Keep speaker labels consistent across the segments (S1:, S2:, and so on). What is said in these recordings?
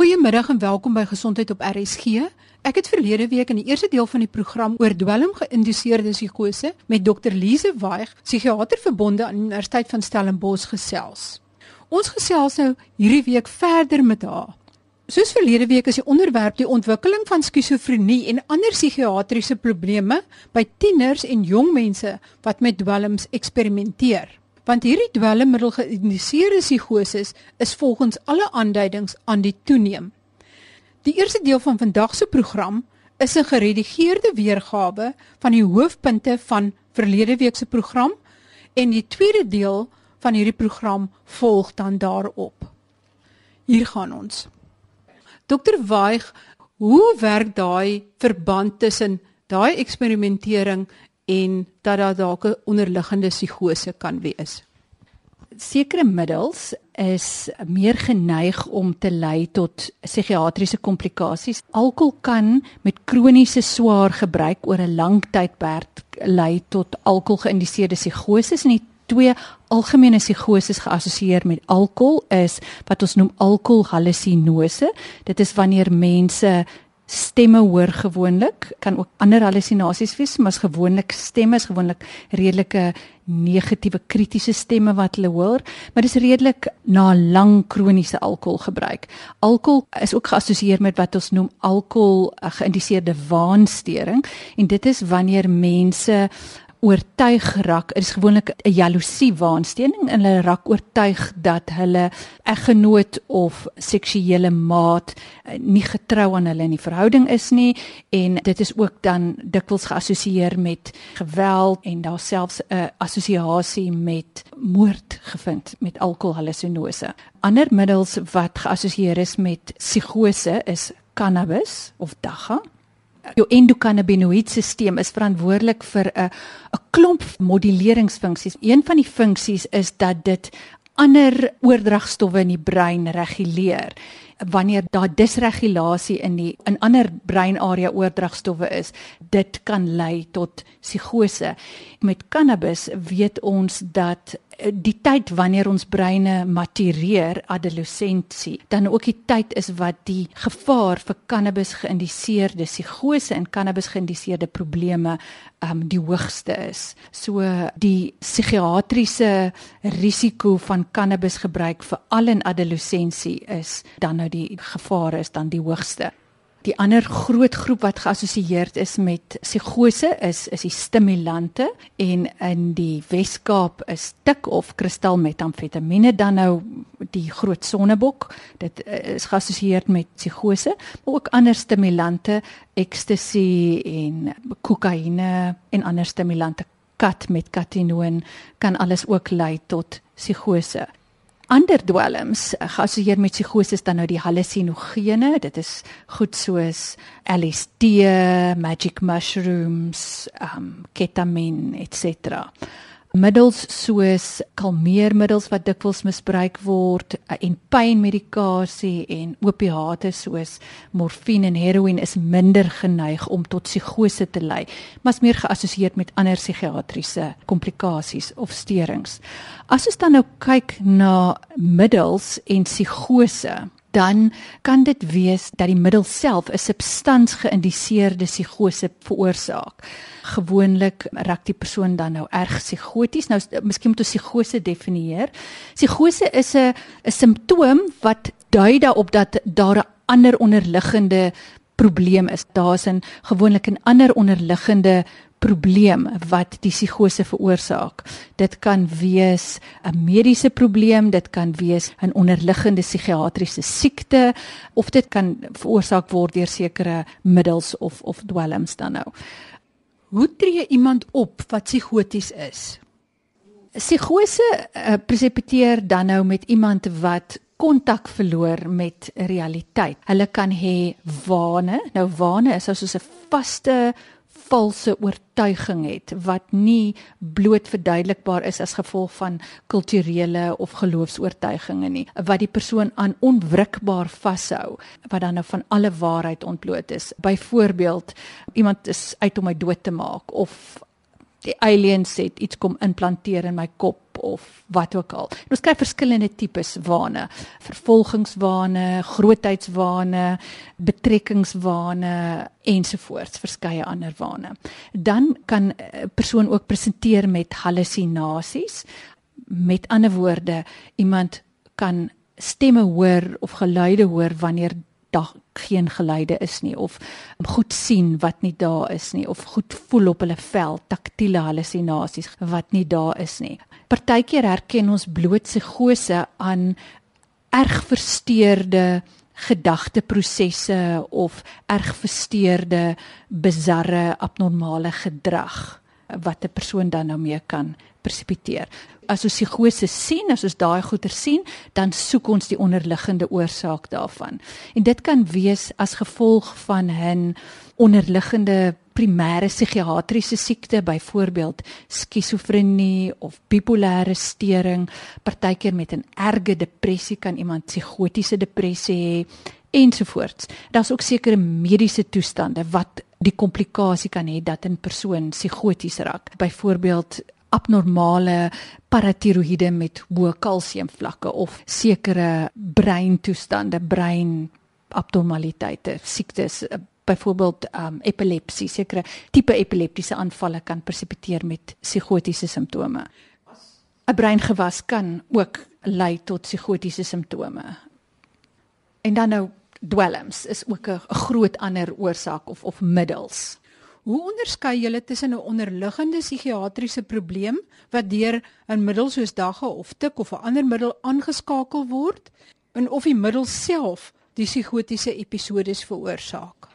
S1: Goeiemiddag en welkom by Gesondheid op RSG. Ek het verlede week in die eerste deel van die program oor dwelm geïnduseerde psigose met Dr. Lize Waig, psigiater verbonde aan die Universiteit van Stellenbosch gesels. Ons gesels nou hierdie week verder met haar. Soos verlede week is die onderwerp die ontwikkeling van skizofrenie en ander psigiatriese probleme by tieners en jong mense wat met dwelms eksperimenteer want hierdie dwelmmiddel geïndiseerde psigose is volgens alle aanduidings aan die toeneem. Die eerste deel van vandag se program is 'n geredigeerde weergawe van die hoofpunte van verlede week se program en die tweede deel van hierdie program volg dan daarop. Hier gaan ons. Dokter Waig, hoe werk daai verband tussen daai eksperimentering en dat daar dalk 'n onderliggende psigose kan wees.
S2: Sekere middels is meer geneig om te lei tot psigiatriese komplikasies. Alkohol kan met kroniese swaar gebruik oor 'n lang tydperk lei tot alkoholgeïndiseerde psigoses en die twee algemene psigoses geassosieer met alkohol is wat ons noem alkoholhallusinose. Dit is wanneer mense stemme hoor gewoonlik. Kan ook ander hallusinasies wees maar is gewoonlik stemme is gewoonlik redelike negatiewe kritiese stemme wat hulle hoor. Maar dis redelik na lang kroniese alkoholgebruik alkohol is ook geassosieer met wat ons noem alkohol geïndiseerde waanstoring en dit is wanneer mense oortuig raak is gewoonlik 'n jaloesie waansteening en hulle raak oortuig dat hulle eggenoot of seksuele maat eh, nie getrou aan hulle in die verhouding is nie. En dit is ook dan dikwels geassosieer met geweld en daar selfs 'n assosiasie met moord gevind met alkoholhallusinose. Ander middels wat geassosieer is met psigose is cannabis of dagga jou endokannabinoïdstelsel is verantwoordelik vir 'n 'n klomp moduleringsfunksies. Een van die funksies is dat dit ander oordragstowwe in die brein reguleer. Wanneer daar disregulasie in die in ander breinarea oordragstowwe is, dit kan lei tot psigose. Met cannabis weet ons dat die tyd wanneer ons breine matureer adolessensie dan ook die tyd is wat die gevaar vir cannabis geïndiseerde psigose en cannabis geïndiseerde probleme um die hoogste is. So die psigiatriese risiko van cannabis gebruik vir al in adolessensie is dan nou die gevaar is dan die hoogste. Die ander groot groep wat geassosieer is met psigose is is die stimulante en in die Wes-Kaap is tik of kristalmetamfetamiene dan nou die groot sonnebok. Dit eh, is geassosieer met psigose, maar ook ander stimulante, ecstasy en kokaine en ander stimulante kat met katinoon kan alles ook lei tot psigose ander dwelms eh, geassosieer met psigose dan nou die hallusinogene. Dit is goed soos LSD magic mushrooms um ketamine etc middels soos kalmeermiddels wat dikwels misbruik word eh, en pynmedikasie en opiate soos morfine en heroïne is minder geneig om tot psigose te lei, maar is meer geassosieer met ander psigiatriese komplikasies of steurings. As ons dan nou kyk na middels en psigose, dan kan dit wees dat die middel self 'n substans geïndiseerde psigose veroorsaak. Gewoonlik raak die persoon dan nou erg psigoties. Nou miskien moet ons psigose definieer. Psigose is 'n 'n simptoom wat dui daarop dat daar 'n ander onderliggende probleem is. Daar's 'n gewoonlik 'n ander onderliggende probleem wat die psigose veroorsaak. Dit kan wees 'n mediese probleem, dit kan wees 'n onderliggende psigiatriese siekte of dit kan veroorsaak word deur sekere middels of of dwelms dan nou.
S1: Hoe tree iemand op wat psigoties is?
S2: Psigose uh, presepiteer dan nou met iemand wat kontak verloor met realiteit. Hulle kan hê wane. Nou wane is soos 'n vaste valse oortuiging het wat nie bloot verduidelikbaar is as gevolg van kulturele of geloofs-oortuigings nie wat die persoon aan onwrikbaar vashou wat dan nou van alle waarheid ontbloot is byvoorbeeld iemand is uit om my dood te maak of die aliens het iets kom implanteer in my kop of wat ook al. En ons kry verskillende tipes wane, vervolgingswane, grootheidswane, betrekkingswane ensovoorts, verskeie ander wane. Dan kan 'n persoon ook presenteer met hallusinasies. Met ander woorde, iemand kan stemme hoor of geluide hoor wanneer daar geen geluide is nie of goed sien wat nie daar is nie of goed voel op hulle vel taktiele hallusinasies wat nie daar is nie. Partykeer herken ons bloot psigose aan erg versteurde gedagteprosesse of erg versteurde bizarre abnormale gedrag wat 'n persoon dan nou mee kan persepiteer as ons psigose sien, as ons daai goeie sien, dan soek ons die onderliggende oorsaak daarvan. En dit kan wees as gevolg van 'n onderliggende primêre psigiatriese siekte, byvoorbeeld skizofrenie of bipolêre stering, partykeer met 'n erge depressie kan iemand psigotiese depressie hê ensovoorts. Daar's ook sekere mediese toestande wat die komplikasie kan hê dat 'n persoon psigoties raak. Byvoorbeeld abnormale paratiroïde met hoë kalsiumvlakke of sekere breintoestande, brein abnormaliteite, siektes eh, byvoorbeeld um, epilepsie, sekere tipe epileptiese aanvalle kan persepiteer met psigotiese simptome. 'n Breingewas kan ook lei tot psigotiese simptome. En dan nou dwelms is ook 'n groot ander oorsaak of of middels.
S1: Hoe onderskei julle tussen 'n onderliggende psigiatriese probleem wat deur 'n middel soos dagga of tik of 'n ander middel aangeskakel word en of die middel self die psigotiese episodes veroorsaak?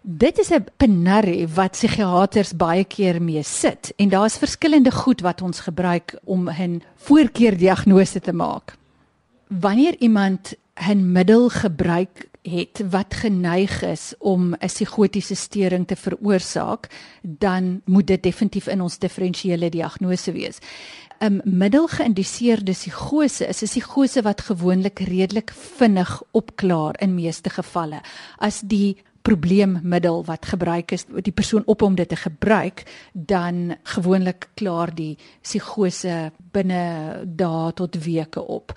S2: Dit is 'n penarie wat psigiaters baie keer mee sit en daar's verskillende goed wat ons gebruik om 'n voorkeurdiagnose te maak. Wanneer iemand 'n middel gebruik het wat geneig is om 'n psigotiese stering te veroorsaak, dan moet dit definitief in ons diferensiële diagnose wees. 'n Middelgeïndiseerde psigose is 'n psigose wat gewoonlik redelik vinnig opklaar in meeste gevalle. As die probleemmiddel wat gebruik is, die persoon op om dit te gebruik, dan gewoonlik klaar die psigose binne dae tot weke op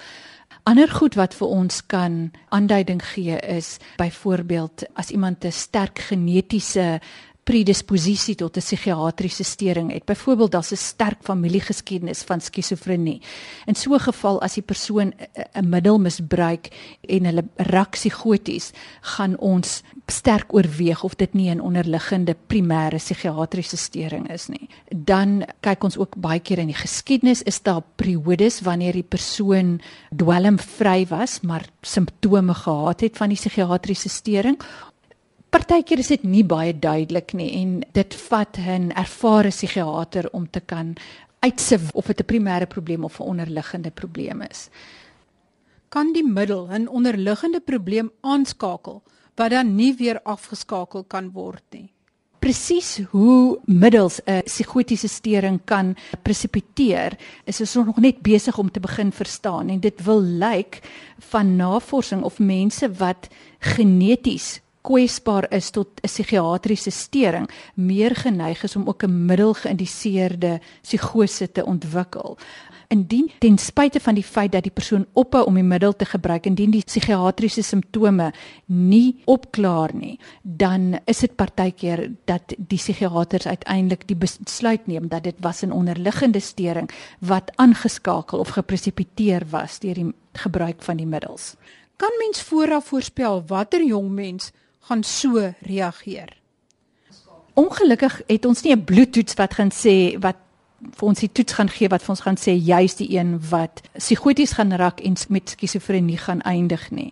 S2: ander goed wat vir ons kan aanduiding gee is byvoorbeeld as iemand 'n sterk genetiese predisposisie tot 'n psigiatriese stering het. Byvoorbeeld daar's 'n sterk familiegeskiedenis van skizofrenie. In so 'n geval as die persoon 'n middel misbruik en hulle raak psigoties, gaan ons sterk oorweeg of dit nie 'n onderliggende primêre psigiatriese stering is nie. Dan kyk ons ook baie keer in die geskiedenis is daar periodes wanneer die persoon dwelmvry was, maar simptome gehad het van die psigiatriese stering Partykeer is dit nie baie duidelik nie en dit vat 'n ervare psigiater om te kan uitsif of dit 'n primêre probleem of 'n onderliggende probleem is.
S1: Kan die middel 'n onderliggende probleem aanskakel wat dan nie weer afgeskakel kan word nie?
S2: Presies hoe middels 'n psigotiese stering kan presipiteer, is ons nog net besig om te begin verstaan en dit wil lyk van navorsing of mense wat geneties kwesbaar is tot 'n psigiatriese stering, meer geneig is om ook 'n middelgeïndiseerde psigose te ontwikkel. Indien ten spyte van die feit dat die persoon ophou om die middel te gebruik indien die psigiatriese simptome nie opklaar nie, dan is dit partykeer dat die psigiaters uiteindelik die besluit neem dat dit was 'n onderliggende stering wat aangeskakel of gepresipiteer was deur die gebruik van die middels.
S1: Kan mens vooraf voorspel watter jong mens gaan so reageer.
S2: Ongelukkig het ons nie 'n bloedtoets wat gaan sê wat vir ons die toets gaan gee wat vir ons gaan sê juis die een wat psigoties gaan raak en met skizofrenie gaan eindig nie.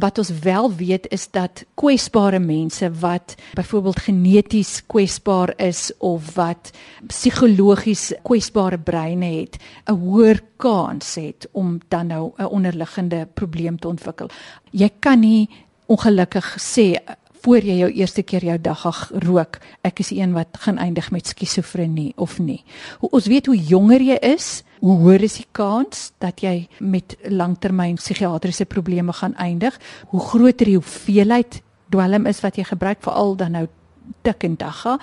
S2: Wat ons wel weet is dat kwesbare mense wat byvoorbeeld geneties kwesbaar is of wat psigologies kwesbare breine het, 'n hoër kans het om dan nou 'n onderliggende probleem te ontwikkel. Jy kan nie ongelukkig sê voor jy jou eerste keer jou dagga rook, ek is die een wat gaan eindig met skizofrenie of nie. Hoe ons weet hoe jonger jy is, hoe hoër is die kans dat jy met langtermyn psigiatriese probleme gaan eindig, hoe groter die hoeveelheid dwelm is wat jy gebruik veral dan nou tik en dagga,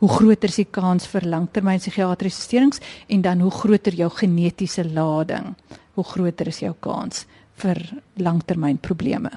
S2: hoe groter is die kans vir langtermyn psigiatriese steurings en dan hoe groter jou genetiese lading, hoe groter is jou kans vir langtermyn probleme.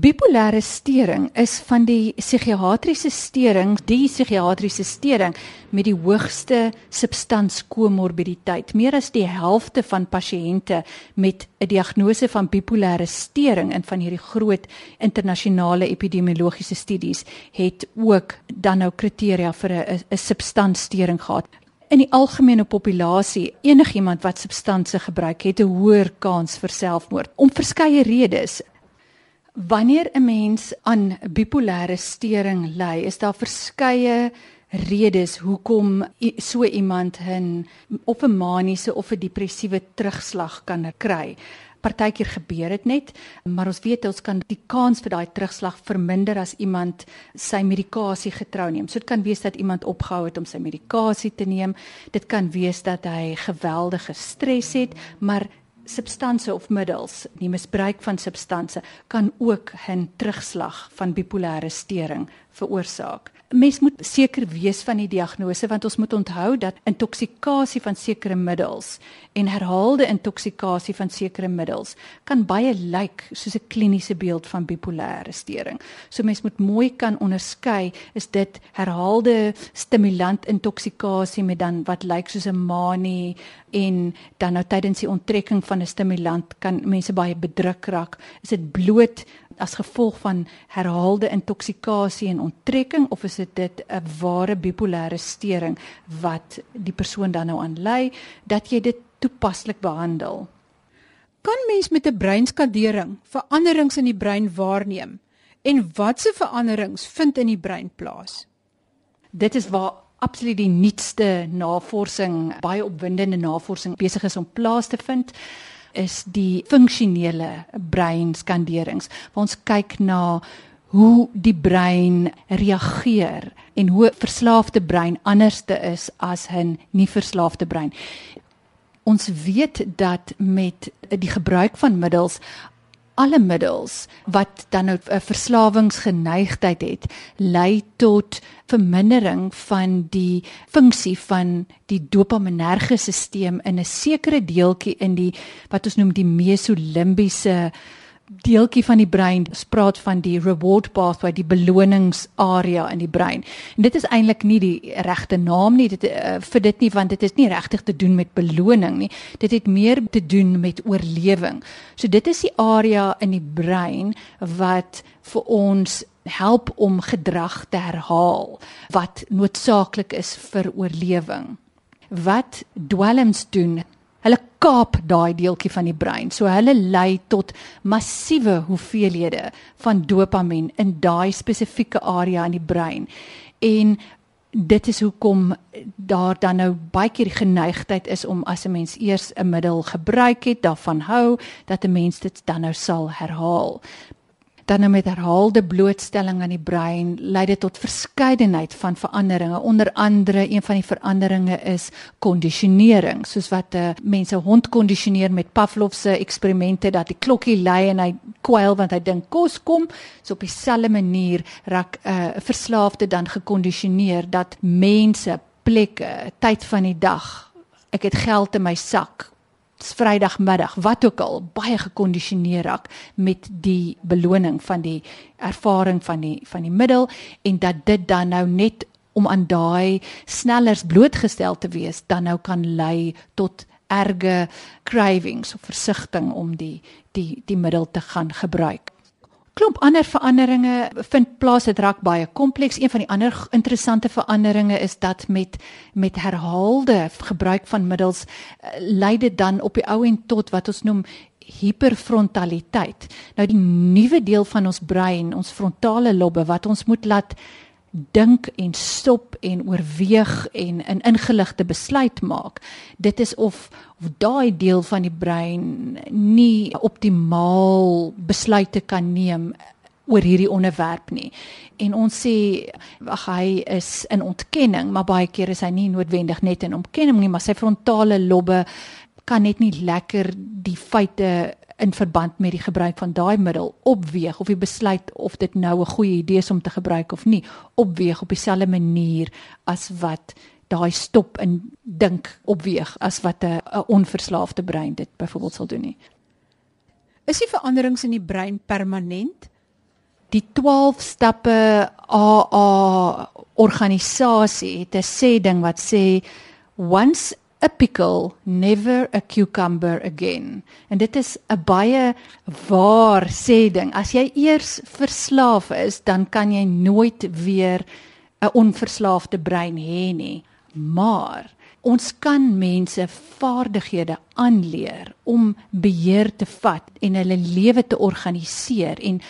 S2: Bipolêre stering is van die psigiatriese stering, die psigiatriese stering met die hoogste substanskomorbiditeit. Meer as die helfte van pasiënte met 'n diagnose van bipolêre stering in van hierdie groot internasionale epidemiologiese studies het ook dan nou kriteria vir 'n 'n substansstering gehad. In die algemene populasie, enigiemand wat substansie gebruik, het 'n hoër kans vir selfmoord om verskeie redes. Wanneer 'n mens aan bipolêre stering ly, is daar verskeie redes hoekom so iemand 'n of 'n maniese of 'n depressiewe terugslag kan kry. Partykeer gebeur dit net, maar ons weet ons kan die kans vir daai terugslag verminder as iemand sy medikasie getrou neem. So dit kan wees dat iemand opgehou het om sy medikasie te neem. Dit kan wees dat hy geweldige stres het, maar substansie of middels, die misbruik van substansie kan ook 'n terugslag van bipolêre stering veroorsaak mens moet seker wees van die diagnose want ons moet onthou dat intoksikasie van sekere middels en herhaalde intoksikasie van sekere middels kan baie lyk soos 'n kliniese beeld van bipolêre stering. So mens moet mooi kan onderskei is dit herhaalde stimulant intoksikasie met dan wat lyk soos 'n manie en dan nou tydens die onttrekking van 'n stimulant kan mense baie bedruk raak. Is dit bloot as gevolg van herhaalde intoksikasie en onttrekking of is dit dit 'n ware bipolêre stering wat die persoon dan nou aan ly dat jy dit toepaslik behandel?
S1: Kan mens met 'n breinskadering veranderings in die brein waarneem en watse veranderings vind in die brein plaas?
S2: Dit is waar absoluut die nuutste navorsing, baie opwindende navorsing besig is om plaas te vind is die funksionele breinskanderings. Ons kyk na hoe die brein reageer en hoe verslaafde brein anderste is as 'n nie verslaafde brein. Ons weet dat met die gebruik van middels alle middels wat dan nou 'n verslawingsgeneigtheid het, lei tot vermindering van die funksie van die dopaminerge stelsel in 'n sekere deeltjie in die wat ons noem die mesolimbiese deeltjie van die brein spraak van die reward pathway, die beloningsarea in die brein. En dit is eintlik nie die regte naam nie dit uh, vir dit nie want dit is nie regtig te doen met beloning nie. Dit het meer te doen met oorlewing. So dit is die area in die brein wat vir ons help om gedrag te herhaal wat noodsaaklik is vir oorlewing. Wat dwelms doen kaap daai deeltjie van die brein. So hulle lei tot massiewe hoeveelhede van dopamien in daai spesifieke area in die brein. En dit is hoekom daar dan nou baie keer die geneigtheid is om as 'n mens eers 'n middel gebruik het, daarvan hou dat 'n mens dit dan nou sal herhaal dan nou met herhaalde blootstelling aan die brein lei dit tot verskeidenheid van veranderinge. Onder andere een van die veranderinge is kondisionering, soos wat uh, mense hond kondisioneer met Pavlov se eksperimente dat die klokkie lui en hy kwyl want hy dink kos kom. So op dieselfde manier raak 'n uh, verslaafde dan gekondisioneer dat mense, plekke, tyd van die dag ek het geld in my sak Vrydagmiddag wat ook al baie gekondisioneer raak met die beloning van die ervaring van die van die middel en dat dit dan nou net om aan daai snellers blootgestel te wees dan nou kan lei tot erge cravings of versigtiging om die die die middel te gaan gebruik klomp ander veranderinge vind plaas dit raak baie kompleks. Een van die ander interessante veranderinge is dat met met herhaalde gebruik van middels uh, lei dit dan op die ou en tot wat ons noem hiperfrontaliteit. Nou die nuwe deel van ons brein, ons frontale lobbe wat ons moet laat dink en stop en oorweeg en 'n ingeligte besluit maak. Dit is of of daai deel van die brein nie optimaal besluite kan neem oor hierdie onderwerp nie. En ons sê ag hy is in ontkenning, maar baie keer is hy nie noodwendig net in ontkenning nie, maar sy frontale lobbe kan net nie lekker die feite in verband met die gebruik van daai middel opweeg of jy besluit of dit nou 'n goeie idee is om te gebruik of nie, opweeg op dieselfde manier as wat daai stop en dink opweeg as wat 'n onverslaafde brein dit byvoorbeeld sal doen nie.
S1: Is die veranderings in die brein permanent?
S2: Die 12 stappe AA organisasie het 'n sê ding wat sê once a pickle never a cucumber again. En dit is 'n baie waar sê ding. As jy eers verslaaf is, dan kan jy nooit weer 'n onverslaafde brein hê nie. Maar ons kan mense vaardighede aanleer om beheer te vat en hulle lewe te organiseer en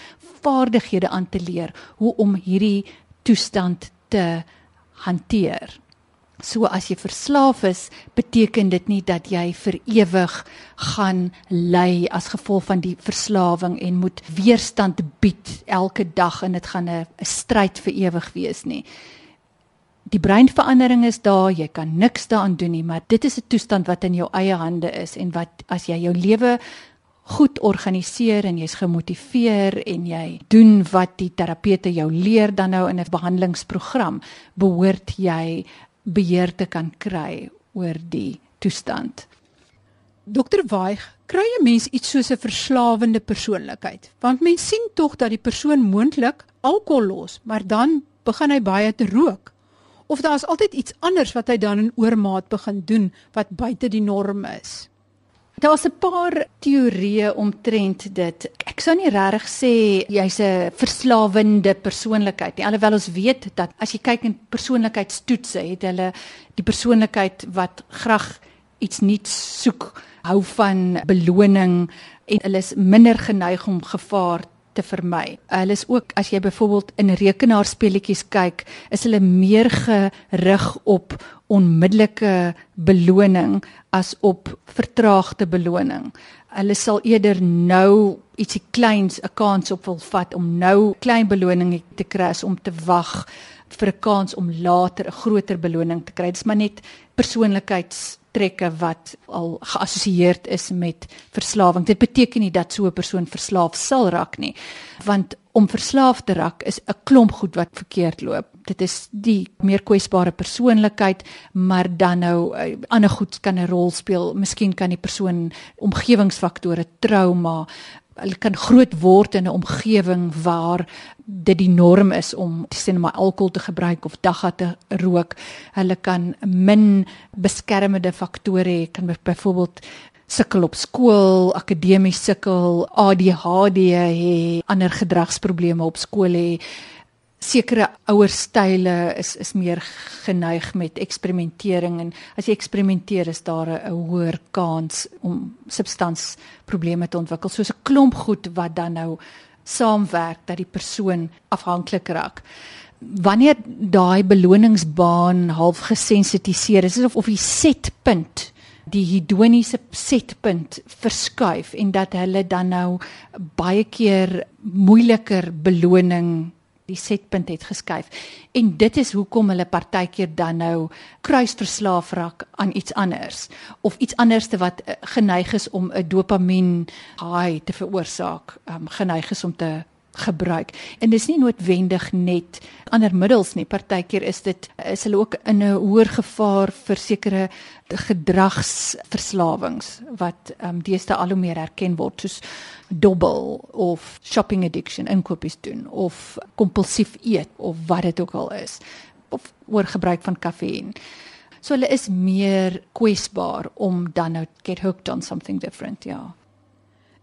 S2: vaardighede aan te leer hoe om hierdie toestand te hanteer. So as jy verslaaf is, beteken dit nie dat jy vir ewig gaan ly as gevolg van die verslawing en moet weerstand bied elke dag en dit gaan 'n stryd vir ewig wees nie. Die breinverandering is daar, jy kan niks daaraan doen nie, maar dit is 'n toestand wat in jou eie hande is en wat as jy jou lewe goed organiseer en jy's gemotiveer en jy doen wat die terapeute jou leer dan nou in 'n behandelingsprogram, behoort jy beheer te kan kry oor die toestand.
S1: Dokter Waig, kry 'n mens iets soos 'n verslawende persoonlikheid? Want mens sien tog dat die persoon moontlik alkohol los, maar dan begin hy baie te rook. Of daar is altyd iets anders wat hy dan in oormaat begin doen wat buite die norm is.
S2: Daar's 'n paar teorieë omtrent dit. Ek sou nie regtig sê jy's 'n verslawende persoonlikheid nie. Alhoewel ons weet dat as jy kyk in persoonlikheidstoetse, het hulle die persoonlikheid wat graag iets nuuts soek, hou van beloning en hulle is minder geneig om gevaar te vermy. Hulle is ook as jy byvoorbeeld in rekenaarspeletjies kyk, is hulle meer gerig op onmiddellike beloning as op vertraagde beloning. Hulle sal eerder nou ietsie kleins 'n kans op wil vat om nou klein beloning te kry om te wag vir 'n kans om later 'n groter beloning te kry. Dit is maar net persoonlikheidstrekke wat al geassosieer is met verslawing. Dit beteken nie dat so 'n persoon verslaaf sal raak nie, want om verslaaf te raak is 'n klomp goed wat verkeerd loop. Dit is die meer kwesbare persoonlikheid, maar dan nou uh, ander goed kan 'n rol speel. Miskien kan die persoon omgewingsfaktore, trauma, hulle kan groot word in 'n omgewing waar dit die norm is om sien maar alkohol te gebruik of dagga te rook. Hulle kan min beskermende faktore hê, kan byvoorbeeld sukkel op skool, akademies sukkel, ADHD hê, ander gedragsprobleme op skool hê. Sekere ouerstyle is is meer geneig met eksperimentering en as jy eksperimenteer is daar 'n hoër kans om substansprobleme te ontwikkel soos 'n klomp goed wat dan nou saamwerk dat die persoon afhanklik raak. Wanneer daai beloningsbaan half gesensitiseer is, is of of die setpunt die hedoniese setpunt verskuif en dat hulle dan nou baie keer moeiliker beloning die setpunt het geskuif. En dit is hoekom hulle partykeer dan nou kruisverslaaf raak aan iets anders of iets anderste wat eh, geneig is om 'n dopamien high te veroorsaak, um, geneig is om te gebruik. En dis nie noodwendig net ander middels nie. Partykeer is dit is hulle ook in 'n hoër gevaar vir sekere gedragsverslawings wat ehm um, deesdae al hoe meer erken word soos dobbel of shopping addiction, inkopies doen of kompulsief eet of wat dit ook al is of oorgebruik van kafeïn. So hulle is meer kwesbaar om dan nou get hooked on something different, ja.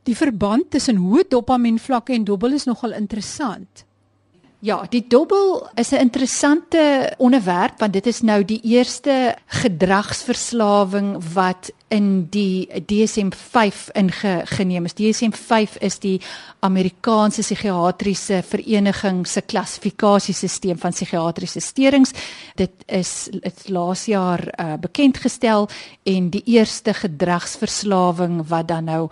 S1: Die verband tussen hoë dopamienvlakke en dobbel is nogal interessant.
S2: Ja, die dobbel is 'n interessante onderwerp want dit is nou die eerste gedragsverslawing wat in die DSM-5 ingeneem is. DSM-5 is die Amerikaanse psigiatriese vereniging se klassifikasiesisteem van psigiatriese steurings. Dit is dit laas jaar uh, bekend gestel en die eerste gedragsverslawing wat dan nou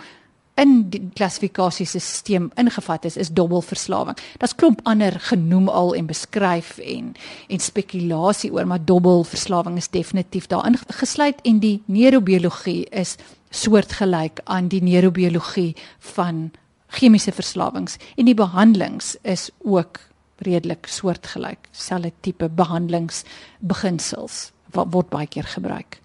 S2: in die klassifikasiesisteem ingevat is is dobbelverslawing. Daar's klomp ander genoem al en beskryf en en spekulasie oor maar dobbelverslawing is definitief daarin gesluit en die neurobiologie is soortgelyk aan die neurobiologie van chemiese verslawings en die behandelings is ook redelik soortgelyk, selfe tipe behandelingsbeginsels wat word baie keer gebruik.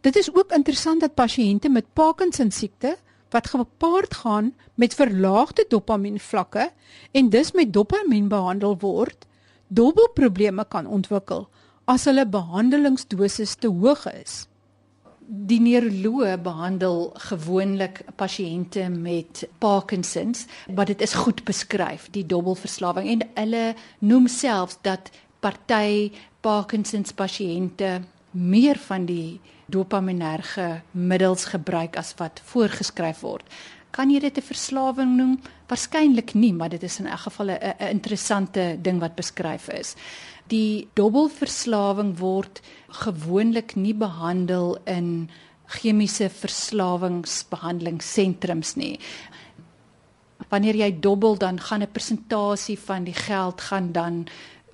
S1: Dit is ook interessant dat pasiënte met Parkinson siekte wat gepaard gaan met verlaagde dopamien vlakke en dus met dopamien behandel word, dubbelprobleme kan ontwikkel as hulle behandelingsdosis te hoog is.
S2: Die neuroloog behandel gewoonlik pasiënte met Parkinsons, maar dit is goed beskryf, die dubbelverslawing en hulle noem selfs dat party Parkinsons pasiënte meer van die dopaminerge middels gebruik as wat voorgeskryf word. Kan jy dit 'n verslawing noem? Waarskynlik nie, maar dit is in elk geval 'n interessante ding wat beskryf is. Die dubbelverslawing word gewoonlik nie behandel in chemiese verslawingsbehandelingssentrums nie. Wanneer jy dobbel dan gaan 'n persentasie van die geld gaan dan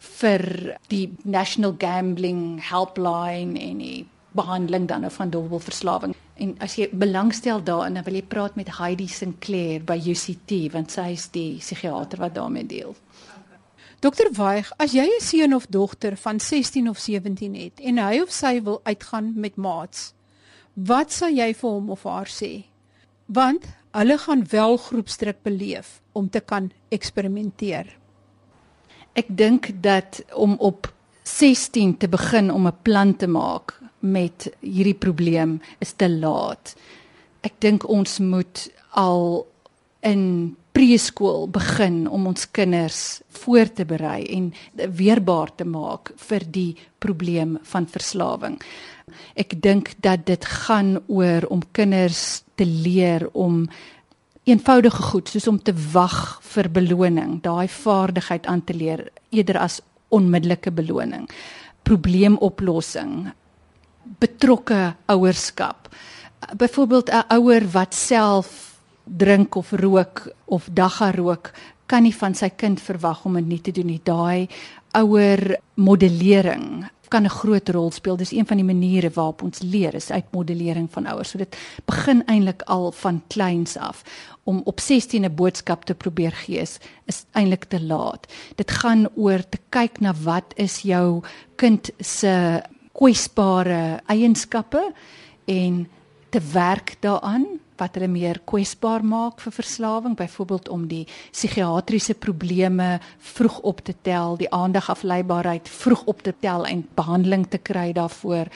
S2: vir die National Gambling Helpline en die behandeling dan van dubbelverslawing. En as jy belangstel daarin, dan wil jy praat met Heidi Sinclair by UCT want sy is die psigiater wat daarmee deel.
S1: Dokter Waig, as jy 'n seun of dogter van 16 of 17 het en hy of sy wil uitgaan met maats, wat sal jy vir hom of haar sê? Want hulle gaan wel groepsdruk beleef om te kan eksperimenteer.
S2: Ek dink dat om op 16 te begin om 'n plan te maak met hierdie probleem is te laat. Ek dink ons moet al in preskool begin om ons kinders voor te berei en weerbaar te maak vir die probleem van verslawing. Ek dink dat dit gaan oor om kinders te leer om eenvoudige goed soos om te wag vir beloning, daai vaardigheid aan te leer eerder as onmiddellike beloning. Probleemoplossing, betrokke ouerskap. Byvoorbeeld 'n ouer wat self drink of rook of dagga rook, kan nie van sy kind verwag om dit nie te doen nie. Daai ouer modellering kan 'n groot rol speel. Dis een van die maniere waarop ons leer is uit modellering van ouers. So dit begin eintlik al van kleins af om op 16 'n boodskap te probeer gee is, is eintlik te laat. Dit gaan oor te kyk na wat is jou kind se kwesbare eienskappe en te werk daaraan wat hulle meer kwesbaar maak vir verslawing, byvoorbeeld om die psigiatriese probleme vroeg op te tel, die aandagafleibaarheid vroeg op te tel en behandeling te kry daarvoor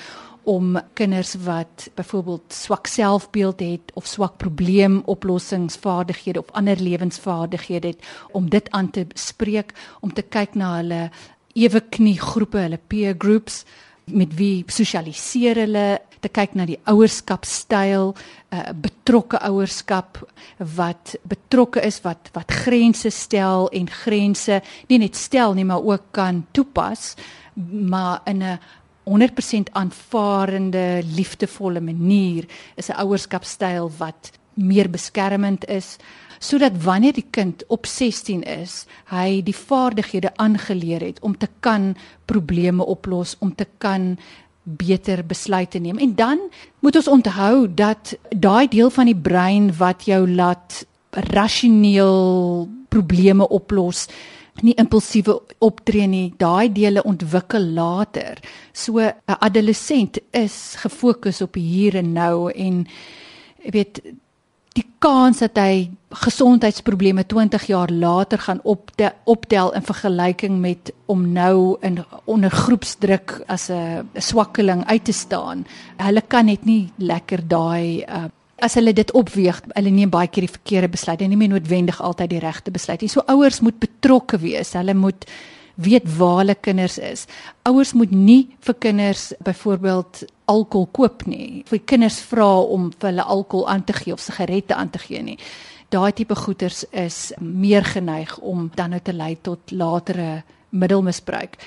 S2: om kinders wat byvoorbeeld swak selfbeeld het of swak probleemoplossingsvaardighede of ander lewensvaardighede het om dit aan te spreek om te kyk na hulle ewe knie groepe, hulle peer groups met wie sosialiseer hulle te kyk na die ouerskapstyl, 'n uh, eh, betrokke ouerskap wat betrokke is wat wat grense stel en grense nie net stel nie maar ook kan toepas maar in 'n 100% aanvaarende, liefdevolle manier is 'n ouerskapstyl wat meer beskermend is sodat wanneer die kind op 16 is, hy die vaardighede aangeleer het om te kan probleme oplos, om te kan beter besluite neem. En dan moet ons onthou dat daai deel van die brein wat jou laat rasioneel probleme oplos, nie impulsiewe optree nie, daai dele ontwikkel later. So 'n adolessent is gefokus op hier en nou en weet die kans dat hy gesondheidsprobleme 20 jaar later gaan optel, optel in vergelyking met om nou in onder groepsdruk as 'n swakkeling uit te staan. Hulle kan net nie lekker daai uh, as hulle dit opweeg, hulle neem baie keer die verkeerde besluit en nie meer noodwendig altyd die regte besluit nie. So ouers moet betrokke wees. Hulle moet weet waar hulle kinders is. Ouers moet nie vir kinders byvoorbeeld alkohol koop nie. Vir kinders vra om vir hulle alkohol aan te gee of sigarette aan te gee nie. Daai tipe goeters is meer geneig om dan nou te lei tot latere middelmisbruik.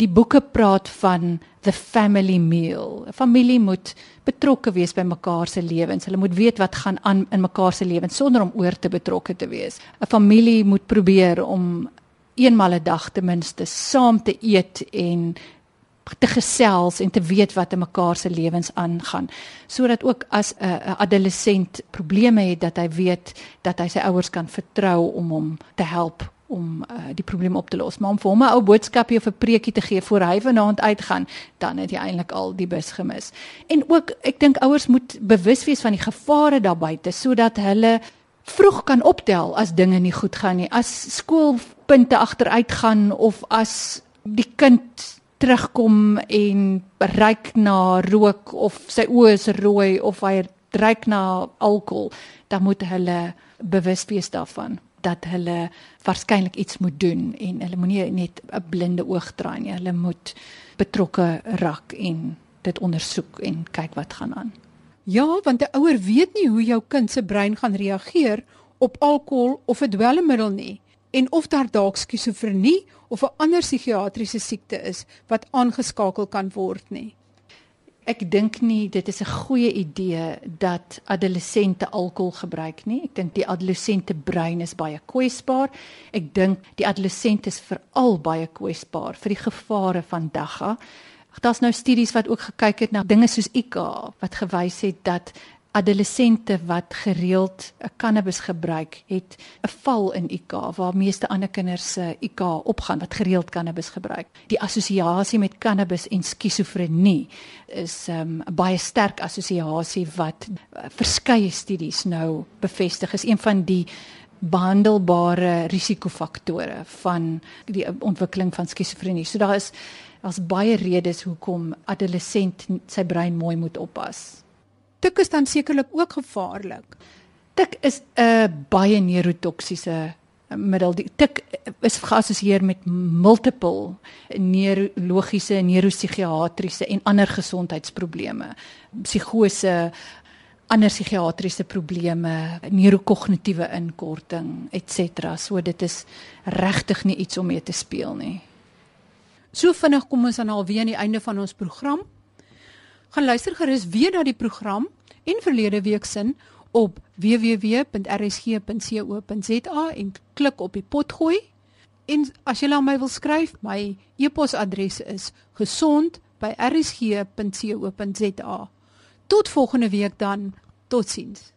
S2: Die boeke praat van the family meal. 'n Familie moet betrokke wees by mekaar se lewens. Hulle moet weet wat gaan aan in mekaar se lewens sonder om oor te betrokke te wees. 'n Familie moet probeer om eenmal 'n dag ten minste saam te eet en te gesels en te weet wat in mekaar se lewens aangaan. Sodat ook as 'n uh, adolessent probleme het dat hy weet dat hy sy ouers kan vertrou om hom te help om uh, die probleem op te los. Maar om vir hom 'n ou boodskapie of 'n preekie te gee voor hy vanaand uitgaan dan het jy eintlik al die bus gemis. En ook ek dink ouers moet bewus wees van die gevare daar buite sodat hulle vroeg kan optel as dinge nie goed gaan nie. As skoolpunte agteruit gaan of as die kind terugkom en ryk na rook of sy oë is rooi of hy ryk na alkohol, dan moet hulle bewus wees daarvan dat hulle waarskynlik iets moet doen en hulle moenie net 'n blinde oog draai nie. Hulle moet betrokke raak en dit ondersoek en kyk wat gaan aan.
S1: Ja, want 'n ouer weet nie hoe jou kind se brein gaan reageer op alkohol of 'n dwelmmiddel nie en of daar dalk skizofrenie of 'n ander psigiatriese siekte is wat aangeskakel kan word nie.
S2: Ek dink nie dit is 'n goeie idee dat adolessente alkohol gebruik nie. Ek dink die adolessente brein is baie kwesbaar. Ek dink die adolessent is veral baie kwesbaar vir die gevare van dagga. Daar's nou studies wat ook gekyk het na dinge soos IK wat gewys het dat adolessente wat gereeld cannabis gebruik, het 'n val in IQ waar meeste ander kinders se IQ opgaan wat gereeld cannabis gebruik. Die assosiasie met cannabis en skizofrenie is ehm, 'n um, baie sterk assosiasie wat uh, verskeie studies nou bevestig is een van die behandelbare risikofaktore van die ontwikkeling van skizofrenie. So daar is daar's baie redes hoekom adolessent sy brein mooi moet oppas.
S1: Tik is dan sekerlik ook gevaarlik.
S2: Tik is 'n baie neurotoksiese middel. Die tik is geassosieer met multiple neurologiese, neuropsigiatriese en ander gesondheidsprobleme. Psigose, ander psigiatriese probleme, neurokognitiewe inkorting, ens. So dit is regtig nie iets om mee te speel nie.
S1: So vinnig kom ons dan alweer aan die einde van ons program gaan luister gerus weer na die program en verlede week se op www.rsg.co.za en klik op die potgooi. En as jy aan my wil skryf, my e-posadres is gesond@rsg.co.za. Tot volgende week dan. Totsiens.